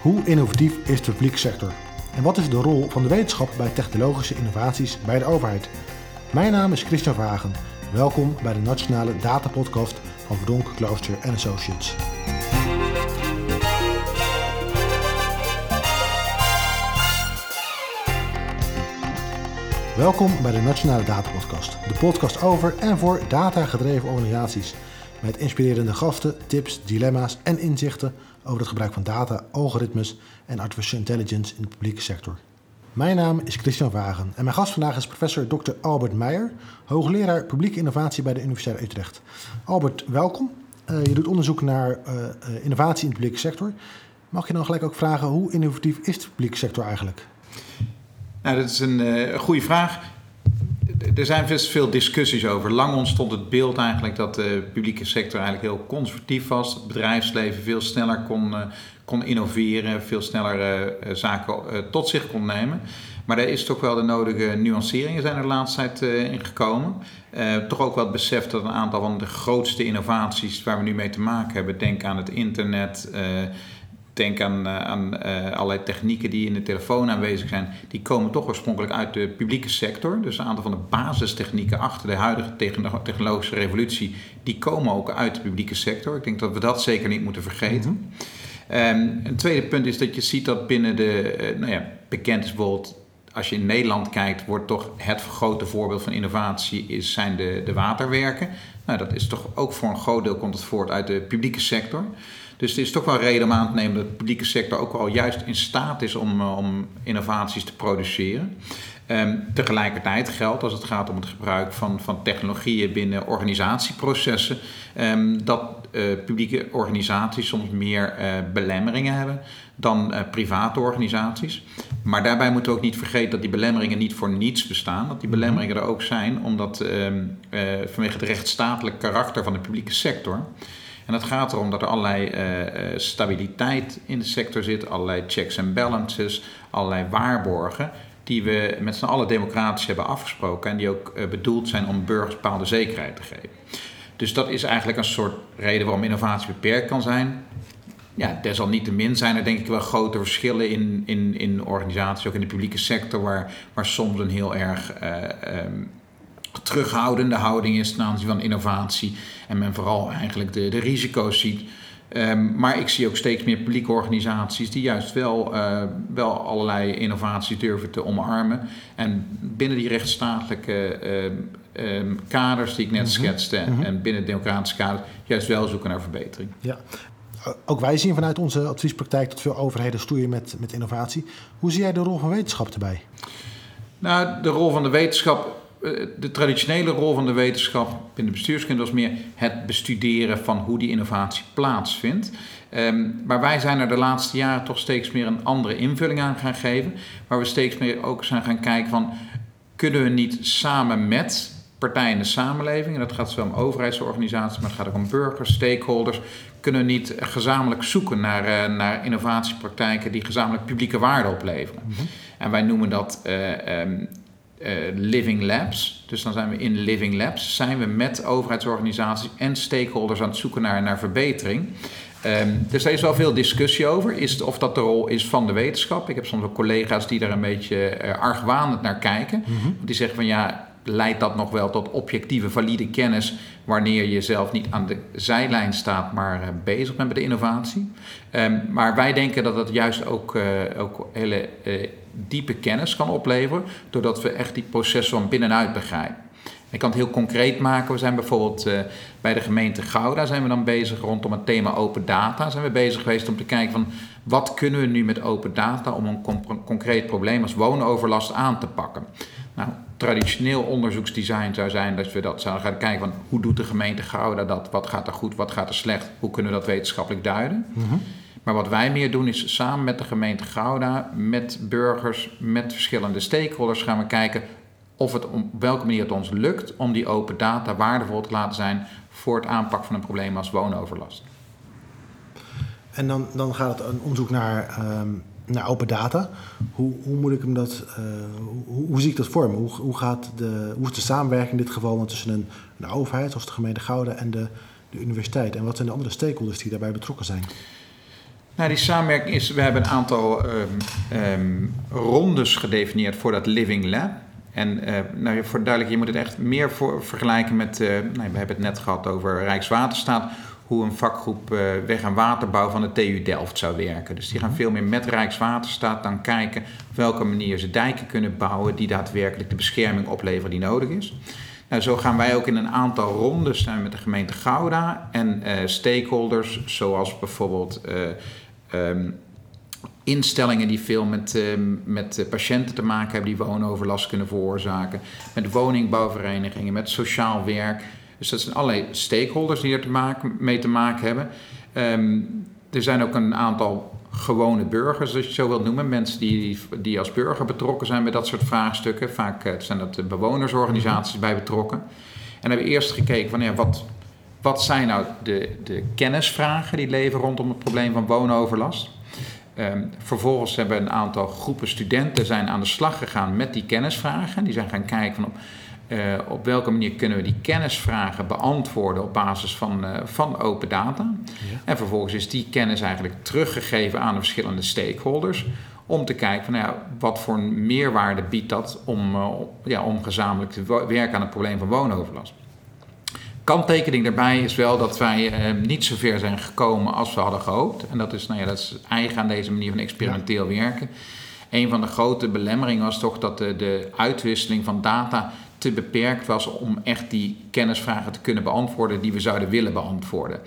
Hoe innovatief is de publieke sector? En wat is de rol van de wetenschap bij technologische innovaties bij de overheid? Mijn naam is Christian Vagen. Welkom bij de Nationale Data Podcast van Verdonk, Klooster Associates. Welkom bij de Nationale Data Podcast, de podcast over en voor data-gedreven organisaties. Met inspirerende gasten, tips, dilemma's en inzichten over het gebruik van data, algoritmes en artificial intelligence in de publieke sector. Mijn naam is Christian Wagen en mijn gast vandaag is professor Dr. Albert Meijer, hoogleraar publieke innovatie bij de Universiteit Utrecht. Albert, welkom. Uh, je doet onderzoek naar uh, uh, innovatie in de publieke sector. Mag je dan gelijk ook vragen hoe innovatief is de publieke sector eigenlijk? Nou, dat is een goede vraag er zijn veel discussies over. Lang ontstond het beeld eigenlijk dat de publieke sector eigenlijk heel conservatief was. Het bedrijfsleven veel sneller kon, uh, kon innoveren, veel sneller uh, zaken uh, tot zich kon nemen. Maar daar is toch wel de nodige nuanceringen zijn er de laatste tijd in gekomen. toch ook wel het besef dat een aantal van de grootste innovaties waar we nu mee te maken hebben, denk aan het internet denk aan, eh, aan uh, allerlei technieken die in de telefoon aanwezig zijn. Die komen toch oorspronkelijk uit de publieke sector. Dus een aantal van de basistechnieken achter de huidige technologische revolutie... die komen ook uit de publieke sector. Ik denk dat we dat zeker niet moeten vergeten. Mm een tweede punt is dat je ziet dat binnen de... Uh, nou ja, bekend is bijvoorbeeld... Als je in Nederland kijkt, wordt toch het grote voorbeeld van innovatie is, zijn de, de waterwerken. Nou, dat is toch ook voor een groot deel komt het voort uit de publieke sector. Dus het is toch wel reden om aan te nemen dat de publieke sector ook wel juist in staat is om, eh, om innovaties te produceren. Um, tegelijkertijd geldt als het gaat om het gebruik van, van technologieën binnen organisatieprocessen, um, dat uh, publieke organisaties soms meer uh, belemmeringen hebben dan uh, private organisaties. Maar daarbij moeten we ook niet vergeten dat die belemmeringen niet voor niets bestaan. Dat die mhm. belemmeringen er ook zijn omdat um, vanwege het rechtsstatelijk karakter van de publieke sector en het gaat erom dat er allerlei uh, stabiliteit in de sector zit, allerlei checks en balances, allerlei waarborgen die we met z'n allen democratisch hebben afgesproken en die ook uh, bedoeld zijn om burgers bepaalde zekerheid te geven. Dus dat is eigenlijk een soort reden waarom innovatie beperkt kan zijn. Ja, desalniettemin zijn er denk ik wel grote verschillen in, in, in organisaties, ook in de publieke sector, waar, waar soms een heel erg um, terughoudende houding is ten aanzien van innovatie. En men vooral eigenlijk de, de risico's ziet. Um, maar ik zie ook steeds meer publieke organisaties die juist wel, uh, wel allerlei innovaties durven te omarmen. En binnen die rechtsstatelijke uh, um, kaders die ik net mm -hmm. schetste mm -hmm. en binnen democratische kaders juist wel zoeken naar verbetering. Ja. Ook wij zien vanuit onze adviespraktijk dat veel overheden stoeien met, met innovatie. Hoe zie jij de rol van wetenschap erbij? Nou, de rol van de wetenschap de traditionele rol van de wetenschap binnen bestuurskunde was meer het bestuderen van hoe die innovatie plaatsvindt. Um, maar wij zijn er de laatste jaren toch steeds meer een andere invulling aan gaan geven. Waar we steeds meer ook zijn gaan kijken van kunnen we niet samen met partijen in de samenleving, en dat gaat zowel om overheidsorganisaties, maar het gaat ook om burgers, stakeholders, kunnen we niet gezamenlijk zoeken naar, uh, naar innovatiepraktijken die gezamenlijk publieke waarde opleveren. Mm -hmm. En wij noemen dat uh, um, uh, living labs. Dus dan zijn we in living labs, zijn we met overheidsorganisaties en stakeholders aan het zoeken naar, naar verbetering. Um, dus daar is wel veel discussie over, is of dat de rol is van de wetenschap. Ik heb soms ook collega's die daar een beetje uh, argwanend naar kijken. Mm -hmm. Die zeggen van ja, leidt dat nog wel tot objectieve, valide kennis wanneer je zelf niet aan de zijlijn staat, maar uh, bezig bent met de innovatie. Um, maar wij denken dat dat juist ook, uh, ook hele diepe kennis kan opleveren, doordat we echt die processen van binnenuit begrijpen. Ik kan het heel concreet maken. We zijn bijvoorbeeld uh, bij de gemeente Gouda zijn we dan bezig rondom het thema open data. Zijn we bezig geweest om te kijken van wat kunnen we nu met open data om een concreet probleem als woonoverlast aan te pakken. Nou, traditioneel onderzoeksdesign zou zijn dat we dat zouden gaan kijken van hoe doet de gemeente Gouda dat, wat gaat er goed, wat gaat er slecht, hoe kunnen we dat wetenschappelijk duiden. -hmm. Maar wat wij meer doen is samen met de gemeente Gouda, met burgers, met verschillende stakeholders gaan we kijken of het op welke manier het ons lukt om die open data waardevol te laten zijn voor het aanpakken van een probleem als woonoverlast. En dan, dan gaat het een onderzoek naar, um, naar open data. Hoe, hoe moet ik hem dat, uh, hoe, hoe, zie ik dat vormen? Hoe, hoe, gaat de, hoe is de samenwerking in dit geval tussen een, een overheid, zoals de gemeente Gouda, en de, de universiteit? En wat zijn de andere stakeholders die daarbij betrokken zijn? Nou, die samenwerking is, we hebben een aantal um, um, rondes gedefinieerd voor dat Living Lab. En uh, nou, voor duidelijk, je moet het echt meer voor, vergelijken met, uh, nou, we hebben het net gehad over Rijkswaterstaat, hoe een vakgroep uh, weg- en waterbouw van de TU Delft zou werken. Dus die gaan veel meer met Rijkswaterstaat dan kijken op welke manier ze dijken kunnen bouwen die daadwerkelijk de bescherming opleveren die nodig is. Nou, zo gaan wij ook in een aantal rondes zijn met de gemeente Gouda en stakeholders, zoals bijvoorbeeld um, instellingen die veel met, uh, met patiënten te maken hebben die woonoverlast kunnen veroorzaken, met woningbouwverenigingen, met sociaal werk. Dus dat zijn allerlei stakeholders die er te maken, mee te maken hebben. Um, er zijn ook een aantal gewone burgers, als je het zo wilt noemen. Mensen die, die als burger betrokken zijn bij dat soort vraagstukken. Vaak uh, zijn dat bewonersorganisaties bij betrokken. En hebben we eerst gekeken van ja, wat, wat zijn nou de, de kennisvragen die leven rondom het probleem van woonoverlast? Um, vervolgens hebben een aantal groepen studenten zijn aan de slag gegaan met die kennisvragen. Die zijn gaan kijken van op, uh, op welke manier kunnen we die kennisvragen beantwoorden op basis van, uh, van open data. Ja. En vervolgens is die kennis eigenlijk teruggegeven aan de verschillende stakeholders. Om te kijken van nou ja, wat voor meerwaarde biedt dat om, uh, ja, om gezamenlijk te werken aan het probleem van woonoverlast. Kanttekening daarbij is wel dat wij eh, niet zo ver zijn gekomen als we hadden gehoopt. En dat is, nou ja, dat is eigen aan deze manier van experimenteel werken. Een van de grote belemmeringen was toch dat de, de uitwisseling van data te beperkt was om echt die kennisvragen te kunnen beantwoorden die we zouden willen beantwoorden.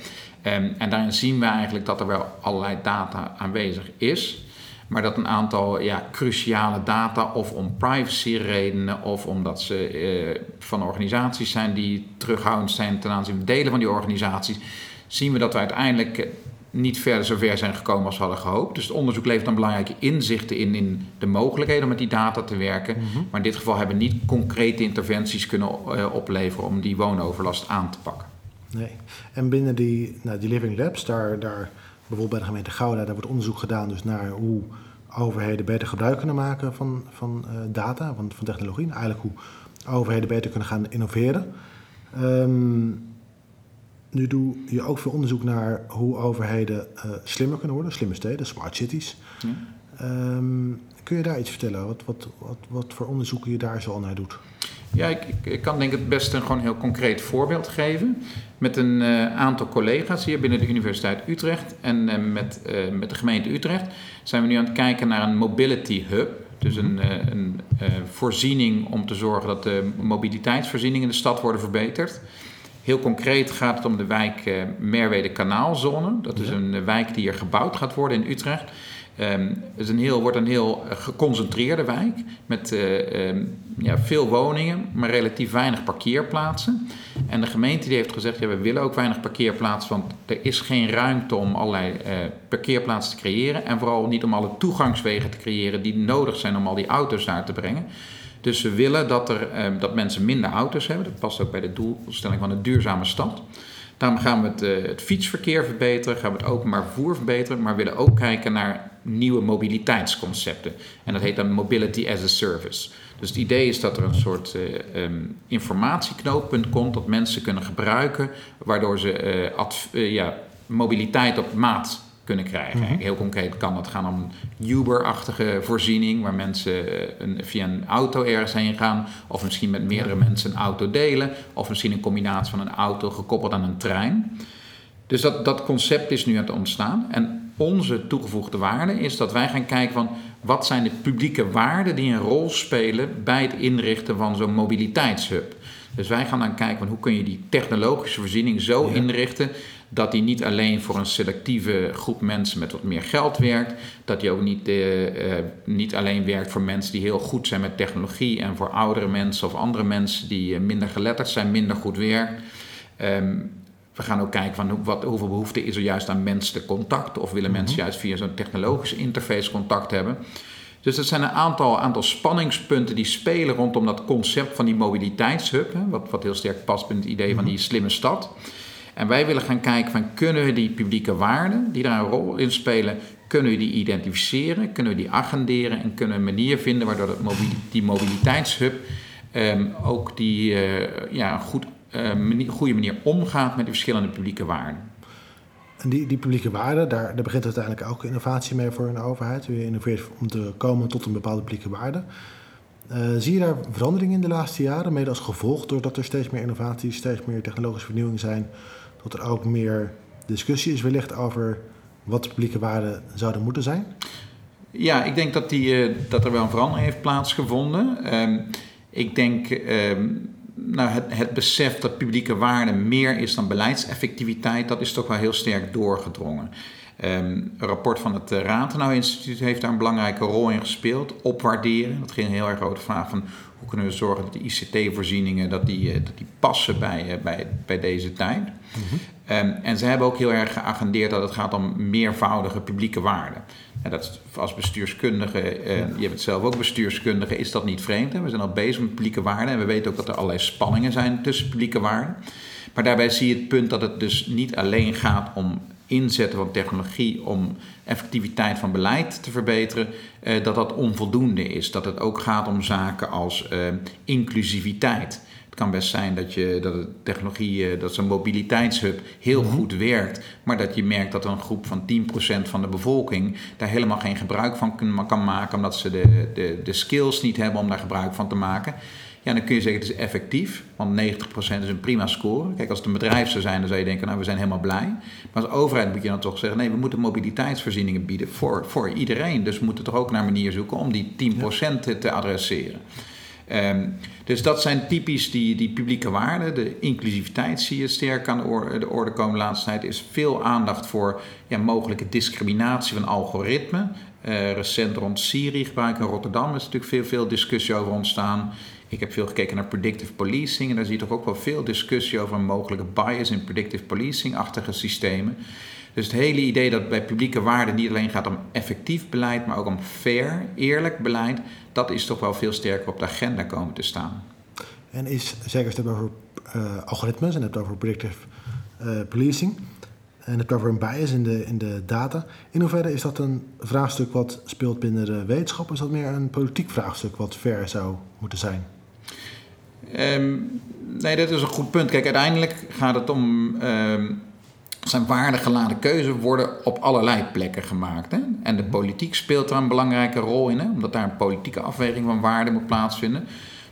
Um, en daarin zien we eigenlijk dat er wel allerlei data aanwezig is. Maar dat een aantal ja, cruciale data, of om privacyredenen, of omdat ze eh, van organisaties zijn die terughoudend zijn ten aanzien van delen van die organisaties, zien we dat we uiteindelijk eh, niet verder zover zijn gekomen als we hadden gehoopt. Dus het onderzoek levert dan belangrijke inzichten in, in de mogelijkheden om met die data te werken. Mm -hmm. Maar in dit geval hebben we niet concrete interventies kunnen uh, opleveren om die woonoverlast aan te pakken. Nee. En binnen die, nou, die Living Labs, daar, daar bijvoorbeeld bij de gemeente Gouda, daar wordt onderzoek gedaan dus naar hoe overheden beter gebruik kunnen maken van, van uh, data, van, van technologie. Eigenlijk hoe overheden beter kunnen gaan innoveren. Um, nu doe je ook veel onderzoek naar hoe overheden uh, slimmer kunnen worden, slimme steden, smart cities. Ja. Um, kun je daar iets vertellen? Wat, wat, wat, wat voor onderzoeken je daar zo al naar doet? Ja, ik, ik, kan denk ik het beste een gewoon heel concreet voorbeeld geven. Met een uh, aantal collega's hier binnen de Universiteit Utrecht en uh, met, uh, met de gemeente Utrecht zijn we nu aan het kijken naar een mobility hub. Dus een, een voorziening om te zorgen dat de mobiliteitsvoorzieningen in de stad worden verbeterd. Heel concreet gaat het om de wijk Merwede Kanaalzone. Dat is een wijk die er gebouwd gaat worden in Utrecht. Um, het is een heel, wordt een heel geconcentreerde wijk met uh, um, ja, veel woningen, maar relatief weinig parkeerplaatsen. En de gemeente die heeft gezegd, ja, we willen ook weinig parkeerplaatsen, want er is geen ruimte om allerlei uh, parkeerplaatsen te creëren. En vooral niet om alle toegangswegen te creëren die nodig zijn om al die auto's daar te brengen. Dus we willen dat, er, uh, dat mensen minder auto's hebben. Dat past ook bij de doelstelling van een duurzame stad. Daarom gaan we het, het, fietsverkeer verbeteren, gaan we het openbaar vervoer verbeteren, maar willen ook kijken naar nieuwe mobiliteitsconcepten. En dat heet dan Mobility as a Service. Dus het idee is dat er een soort uh, um, informatieknooppunt komt dat mensen kunnen gebruiken, waardoor ze uh, ja, mobiliteit op maat kunnen krijgen. Mm -hmm. Heel concreet kan dat gaan om een Uber-achtige voorziening, waar mensen een, via een auto ergens heen gaan, of misschien met meerdere mensen een auto delen, of misschien een combinatie van een auto gekoppeld aan een trein. Dus dat, dat concept is nu aan het ontstaan. En onze toegevoegde waarde is dat wij gaan kijken van wat zijn de publieke waarden die een rol spelen bij het inrichten van zo'n mobiliteitshub. Dus wij gaan dan kijken van hoe kun je die technologische voorziening zo ja. inrichten dat die niet alleen voor een selectieve groep mensen met wat meer geld werkt, dat die ook niet, uh, uh, niet alleen werkt voor mensen die heel goed zijn met technologie en voor oudere mensen of andere mensen die uh, minder geletterd zijn, minder goed werkt. Um, we gaan ook kijken van wat, hoeveel behoefte is er juist aan menselijk contact of willen mensen juist via zo'n technologische interface contact hebben. Dus dat zijn een aantal, aantal spanningspunten die spelen rondom dat concept van die mobiliteitshub, hè, wat, wat heel sterk past bij het idee van die slimme stad. En wij willen gaan kijken van kunnen we die publieke waarden die daar een rol in spelen, kunnen we die identificeren, kunnen we die agenderen en kunnen we een manier vinden waardoor dat die mobiliteitshub um, ook die uh, ja, goed, manier, goede manier omgaat met de verschillende publieke waarden. En die, die publieke waarde, daar, daar begint uiteindelijk ook innovatie mee voor een overheid. Je innoveert om te komen tot een bepaalde publieke waarde. Uh, zie je daar verandering in de laatste jaren, mede als gevolg doordat er steeds meer innovaties, steeds meer technologische vernieuwing zijn, dat er ook meer discussie is wellicht over wat de publieke waarden zouden moeten zijn? Ja, ik denk dat, die, uh, dat er wel een verandering heeft plaatsgevonden. Um, ik denk um, nou, het, het, besef dat publieke waarde meer is dan beleidseffectiviteit, dat is toch wel heel sterk doorgedrongen. Um, een rapport van het Ratenau Instituut heeft daar een belangrijke rol in gespeeld. Opwaarderen. Dat ging heel erg over de vraag van hoe kunnen we zorgen dat de ICT-voorzieningen dat die, dat die passen bij, bij, bij deze tijd. Mm -hmm. um, en ze hebben ook heel erg geagendeerd dat het gaat om meervoudige publieke waarden. En dat als bestuurskundige, uh, je bent zelf ook bestuurskundige, is dat niet vreemd. Hè? We zijn al bezig met publieke waarden en we weten ook dat er allerlei spanningen zijn tussen publieke waarden. Maar daarbij zie je het punt dat het dus niet alleen gaat om inzetten van technologie om effectiviteit van beleid te verbeteren, uh, dat dat onvoldoende is. Dat het ook gaat om zaken als uh, inclusiviteit. Het kan best zijn dat, je, dat de technologie, dat zo'n mobiliteitshub heel mm -hmm. goed werkt, maar dat je merkt dat een groep van 10% van de bevolking daar helemaal geen gebruik van kan maken, omdat ze de, de, de skills niet hebben om daar gebruik van te maken. Ja, dan kun je zeggen het is effectief, want 90% is een prima score. Kijk, als het een bedrijf zou zijn, dan zou je denken, nou we zijn helemaal blij. Maar als overheid moet je dan toch zeggen, nee, we moeten mobiliteitsvoorzieningen bieden voor, voor iedereen. Dus we moeten toch ook naar een manier zoeken om die 10% ja. te adresseren. Um, dus dat zijn typisch die, die publieke waarden. De inclusiviteit zie je sterk aan de orde, de orde komen de laatste tijd. Er is veel aandacht voor ja, mogelijke discriminatie van algoritmen. Uh, recent rond Siri gebruik in Rotterdam is natuurlijk veel, veel discussie over ontstaan. Ik heb veel gekeken naar predictive policing en daar zie je toch ook wel veel discussie over een mogelijke bias in predictive policing-achtige systemen. Dus het hele idee dat bij publieke waarden niet alleen gaat om effectief beleid, maar ook om fair, eerlijk beleid, dat is toch wel veel sterker op de agenda komen te staan. En is, zeker als je het over uh, algoritmes en het over predictive uh, policing en het over een bias in de, in de data, in hoeverre is dat een vraagstuk wat speelt binnen de wetenschap? Is dat meer een politiek vraagstuk wat fair zou moeten zijn? Um, nee, dat is een goed punt. Kijk, uiteindelijk gaat het om. Um, zijn waardegeladen keuzes worden op allerlei plekken gemaakt. Hè? En de politiek speelt daar een belangrijke rol in, omdat daar een politieke afweging van waarde moet plaatsvinden.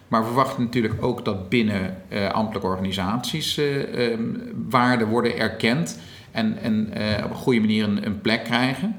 Maar we verwachten natuurlijk ook dat binnen uh, ambtelijke organisaties uh, um, waarden worden erkend en, en uh, op een goede manier een, een plek krijgen.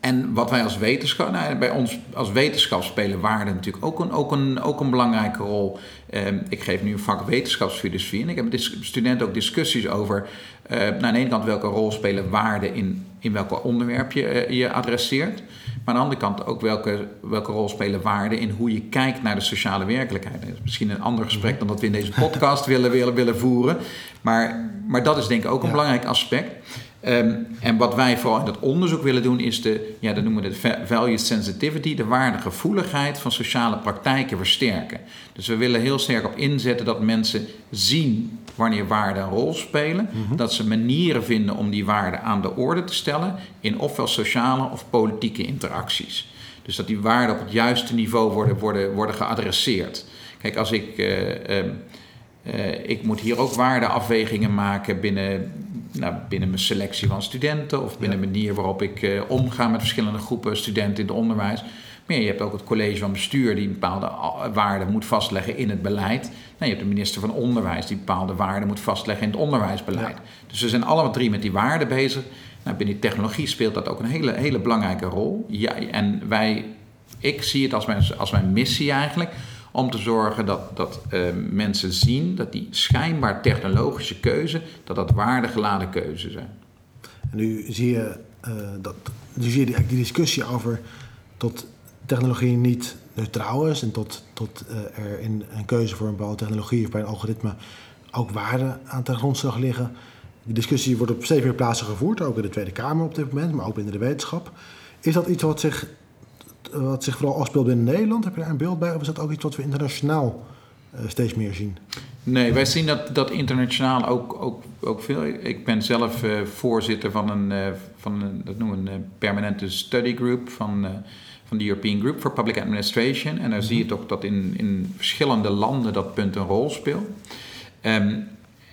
En wat wij als wetenschap, nou, bij ons als wetenschap spelen waarden natuurlijk ook een, ook een, ook een belangrijke rol. Um, ik geef nu een vak wetenschapsfilosofie en ik heb met studenten ook discussies over, uh, nou, aan de ene kant welke rol spelen waarden in, in welke onderwerp je, uh, je adresseert. Maar aan de andere kant ook welke, welke rol spelen waarden in hoe je kijkt naar de sociale werkelijkheid. Dat is misschien een ander gesprek dan dat we in deze podcast willen, willen, willen voeren. Maar, maar dat is denk ik ook een ja. belangrijk aspect. Um, en wat wij vooral in dat onderzoek willen doen, is de, ja, dat noemen we de value sensitivity, de waardegevoeligheid van sociale praktijken versterken. Dus we willen heel sterk op inzetten dat mensen zien wanneer waarden een rol spelen, mm -hmm. dat ze manieren vinden om die waarden aan de orde te stellen in ofwel sociale of politieke interacties. Dus dat die waarden op het juiste niveau worden, worden, worden geadresseerd. Kijk, als ik. Uh, um, uh, ik moet hier ook waardeafwegingen maken binnen, nou, binnen mijn selectie van studenten of binnen de ja. manier waarop ik uh, omga met verschillende groepen studenten in het onderwijs. Maar je hebt ook het college van bestuur die bepaalde waarden moet vastleggen in het beleid. Nou, je hebt de minister van Onderwijs die bepaalde waarden moet vastleggen in het onderwijsbeleid. Ja. Dus we zijn alle drie met die waarden bezig. Nou, binnen technologie speelt dat ook een hele, hele belangrijke rol. Ja, en wij, ik zie het als mijn, als mijn missie eigenlijk om te zorgen dat, dat uh, mensen zien dat die schijnbaar technologische keuze, dat dat waardegeladen keuze zijn. En nu zie je, uh, dat, je die, die, discussie over tot technologie niet neutraal is en tot, tot uh, er in een keuze voor een bepaalde technologie of bij een algoritme ook waarde aan ten grondslag liggen. Die discussie wordt op steeds meer plaatsen gevoerd, ook in de Tweede Kamer op dit moment, maar ook binnen de wetenschap. Is dat iets wat zich wat zich vooral afspeelt binnen Nederland? Heb je daar een beeld bij? Of is dat ook iets wat we internationaal uh, steeds meer zien? Nee, wij zien dat, dat internationaal ook, ook, ook veel. Ik ben zelf uh, voorzitter van een, uh, van een, dat noemen we een permanente study group van, van de European Group for Public Administration. En daar zie je toch dat in, in verschillende landen dat punt een rol speelt. Um,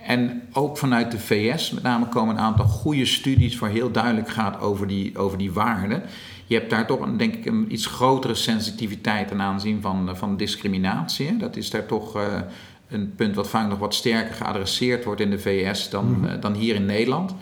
En ook vanuit de VS met name komen een aantal goede studies waar heel duidelijk gaat over die, over die waarden. Je hebt daar toch een, denk ik een iets grotere sensitiviteit ten aanzien van, van discriminatie. Dat is daar toch uh, een punt wat vaak nog wat sterker geadresseerd wordt in de VS dan, mm. uh, dan hier in Nederland.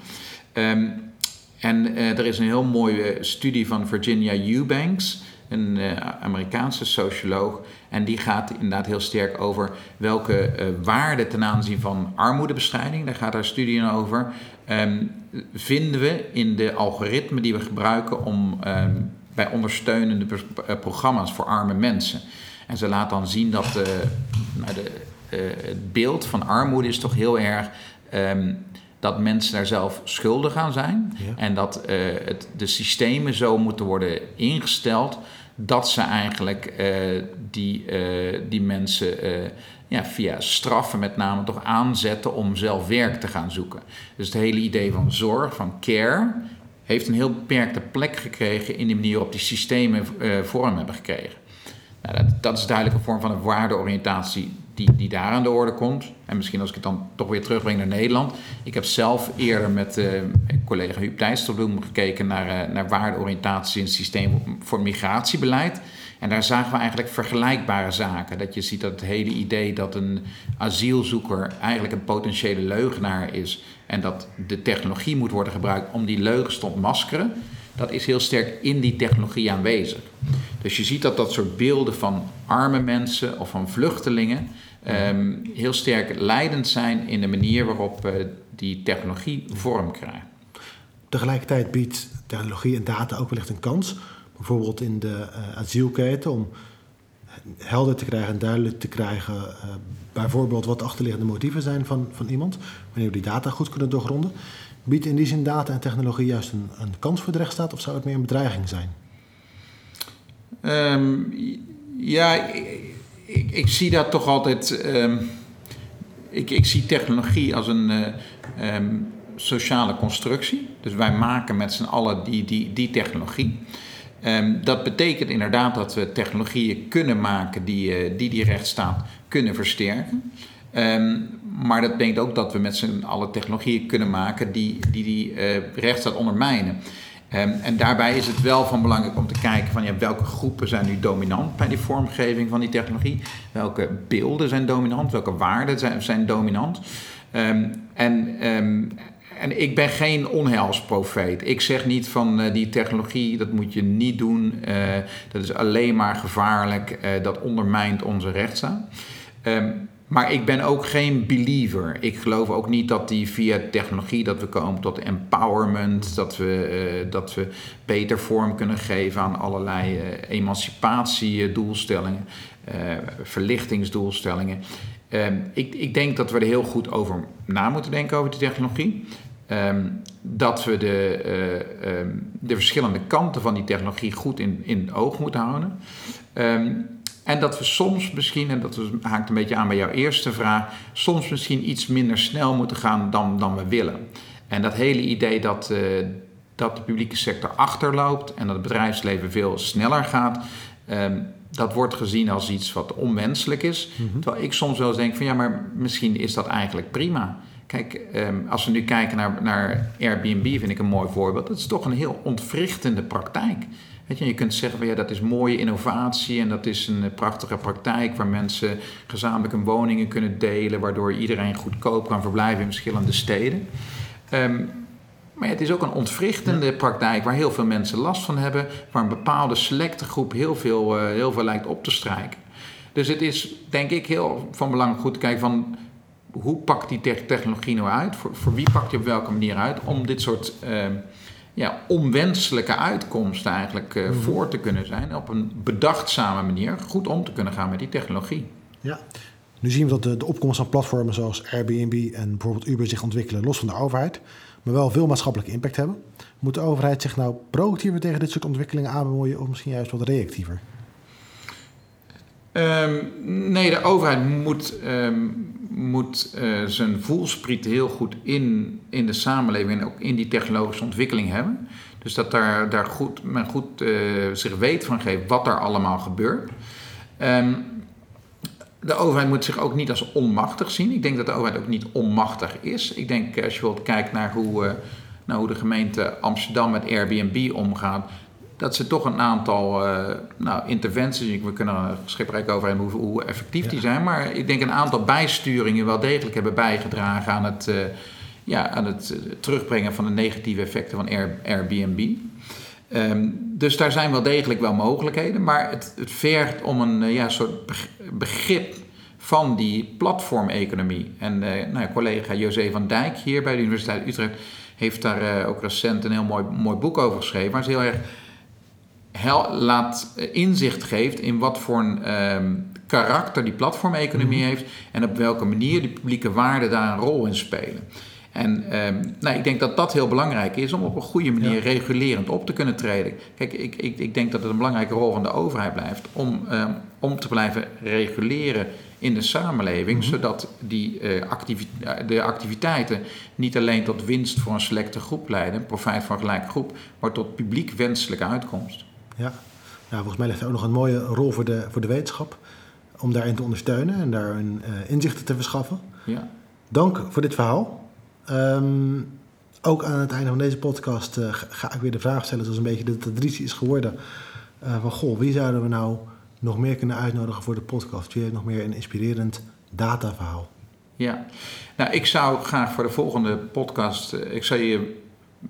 Um, en uh, er is een heel mooie studie van Virginia Eubanks een uh, Amerikaanse socioloog. En die gaat inderdaad heel sterk over welke uh, waarden ten aanzien van armoedebestrijding, daar gaat haar studie over, um, vinden we in de algoritmen die we gebruiken om um, bij ondersteunende uh, programma's voor arme mensen. En ze laat dan zien dat nou de, het beeld van armoede is toch heel erg. Um, dat mensen daar zelf schuldig aan zijn. Ja. En dat uh, het, de systemen zo moeten worden ingesteld dat ze eigenlijk uh, die, uh, die mensen ja, via straffen met name toch aanzetten om zelf werk te gaan zoeken. Dus het hele idee van zorg, van care, heeft een heel beperkte plek gekregen in de manier waarop die systemen vorm hebben gekregen. Nou, dat, dat, is duidelijk een vorm van een waardeoriëntatie die, die daar aan de orde komt. En misschien als ik het dan toch weer terugbreng naar Nederland. Ik heb zelf eerder met uh, collega Huub Dijsselbloem gekeken naar, uh, naar waardeoriëntatie in het systeem voor migratiebeleid. En daar zagen we eigenlijk vergelijkbare zaken. Dat je ziet dat het hele idee dat een asielzoeker eigenlijk een potentiële leugenaar is. En dat de technologie moet worden gebruikt om die leugens te ontmaskeren. Dat is heel sterk in die technologie aanwezig. Dus je ziet dat dat soort beelden van arme mensen of van vluchtelingen um, heel sterk leidend zijn in de manier waarop uh, die technologie vorm krijgt. Tegelijkertijd biedt technologie en data ook wellicht een kans, bijvoorbeeld in de uh, asielketen, om helder te krijgen en duidelijk te krijgen, uh, bijvoorbeeld wat de achterliggende motieven zijn van, van iemand, wanneer we die data goed kunnen doorgronden. Biedt in die zin data en technologie juist een, een kans voor de rechtsstaat of zou het meer een bedreiging zijn? Um, ja, ik, ik, zie dat toch altijd. Um, ik, ik, zie technologie als een uh, um, sociale constructie. Dus wij maken met z'n allen die, die, die technologie. dat betekent inderdaad dat we technologieën kunnen maken die uh, die, die rechtsstaat kunnen versterken. maar dat betekent ook dat we met z'n allen technologieën kunnen maken die die, die uh, rechtsstaat ondermijnen. Um, en daarbij is het wel van belangrijk om te kijken van ja, welke groepen zijn nu dominant bij die vormgeving van die technologie. Welke beelden zijn dominant, welke waarden zijn, zijn dominant. Um, en, um, en ik ben geen onheilsprofeet. Ik zeg niet van uh, die technologie, dat moet je niet doen. Uh, dat is alleen maar gevaarlijk. Uh, dat ondermijnt onze rechtsstaat. Maar ik ben ook geen believer. Ik geloof ook niet dat die via technologie dat we komen tot empowerment, dat we, uh, dat we beter vorm kunnen geven aan allerlei uh, emancipatiedoelstellingen, uh, verlichtingsdoelstellingen. Ehm, ik, ik denk dat we er heel goed over na moeten denken over die technologie. Um, dat we de, um, de verschillende kanten van die technologie goed in, in oog moeten houden. En dat we soms misschien, en dat haakt een beetje aan bij jouw eerste vraag, soms misschien iets minder snel moeten gaan dan, dan we willen. En dat hele idee dat, uh, dat de publieke sector achterloopt en dat het bedrijfsleven veel sneller gaat, um, dat wordt gezien als iets wat onwenselijk is. Mm-hmm. Terwijl ik soms wel eens denk van ja, maar misschien is dat eigenlijk prima. Kijk, um, als we nu kijken naar, naar Airbnb, vind ik een mooi voorbeeld. Dat is toch een heel ontwrichtende praktijk. Weet je, je kunt zeggen van ja, dat is mooie innovatie en dat is een prachtige praktijk waar mensen gezamenlijk hun woningen kunnen delen, waardoor iedereen goedkoop kan verblijven in verschillende steden. Um, maar het is ook een ontwrichtende praktijk waar heel veel mensen last van hebben, waar een bepaalde selecte groep heel veel, uh, heel veel lijkt op te strijken. Dus het is denk ik heel van belang goed te kijken van hoe pakt die technologie nou uit? Voor, voor wie pakt die op welke manier uit om dit soort uh, ja, onwenselijke uitkomsten eigenlijk uh, voor te kunnen zijn. Op een bedachtzame manier goed om te kunnen gaan met die technologie. Ja, nu zien we dat de, de opkomst van platformen zoals Airbnb en bijvoorbeeld Uber zich ontwikkelen los van de overheid, maar wel veel maatschappelijke impact hebben. Moet de overheid zich nou proactiever tegen dit soort ontwikkelingen aanbemoeien of misschien juist wat reactiever? Um, nee, de overheid moet, um, moet uh, zijn voelspriet heel goed in, in de samenleving en ook in die technologische ontwikkeling hebben. Dus dat daar, daar goed, men goed uh, zich weet van geeft wat er allemaal gebeurt. Um, de overheid moet zich ook niet als onmachtig zien. Ik denk dat de overheid ook niet onmachtig is. Ik denk, als je bijvoorbeeld kijkt naar hoe, uh, hoe de gemeente Amsterdam met Airbnb omgaat, dat ze toch een aantal uh, nou, interventies, we kunnen er over hebben hoe, hoe effectief die zijn, maar ik denk een aantal bijsturingen wel degelijk hebben bijgedragen aan het, uh, ja, aan het terugbrengen van de negatieve effecten van Airbnb. Um, dus daar zijn wel degelijk wel mogelijkheden, maar het, het vergt om een uh, ja, soort begrip van die platformeconomie. En nou, collega José van Dijk hier bij de Universiteit Utrecht heeft daar ook recent een heel mooi, mooi boek over geschreven, waar ze heel erg hel, laat inzicht geeft in wat voor een um, karakter die platformeconomie mm. heeft en op welke manier die publieke waarden daar een rol in spelen. En um, nou, ik denk dat dat heel belangrijk is om op een goede manier regulerend op te kunnen treden. Kijk, ik, ik, ik denk dat het een belangrijke rol van de overheid blijft om, um, om te blijven reguleren in de samenleving, mm -hmm. zodat die, uh, activi de activiteiten niet alleen tot winst voor een selecte groep leiden, profijt van een gelijke groep, maar tot publiek wenselijke uitkomst. Ja, nou, volgens mij ligt er ook nog een mooie rol voor de, voor de wetenschap om daarin te ondersteunen en daar een, uh, inzichten te verschaffen. Ja. Dank voor dit verhaal. Um, ook aan het einde van deze podcast uh, ga ik weer de vraag stellen, zoals een beetje de traditie is geworden. Uh, van goh, wie zouden we nou nog meer kunnen uitnodigen voor de podcast? Wie heeft nog meer een inspirerend dataverhaal? Ja, nou ik zou graag voor de volgende podcast, ik zou je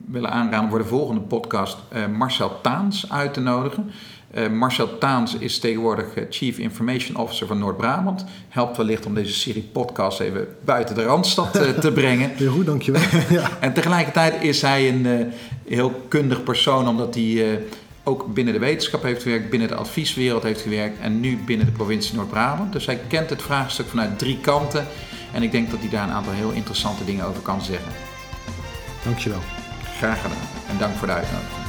willen aanraden voor de volgende podcast Marcel Taans uit te nodigen. Uh, Marcel Taans is tegenwoordig uh, Chief Information Officer van Noord-Brabant. Helpt wellicht om deze serie podcast even buiten de Randstad uh, te brengen. Heel goed, dankjewel. ja. En tegelijkertijd is hij een heel kundig persoon, omdat hij ook binnen de wetenschap heeft gewerkt, binnen de advieswereld heeft gewerkt en nu binnen de provincie Noord-Brabant. Dus hij kent het vraagstuk vanuit drie kanten. En ik denk dat hij daar een aantal heel interessante dingen over kan zeggen. Dankjewel. Graag gedaan en dank voor de uitnodiging.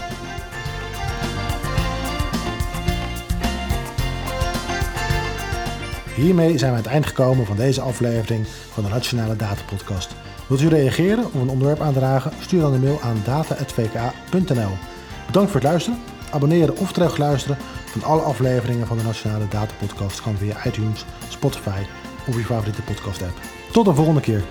Hiermee zijn we aan het eind gekomen van deze aflevering van de Nationale Data Podcast. Wilt u reageren of een onderwerp aandragen? Stuur dan een mail aan data.vka.nl. Bedankt voor het luisteren. Abonneren of terugluisteren van alle afleveringen van de Nationale Data Podcast kan via iTunes, Spotify of je favoriete podcast app. Tot de volgende keer.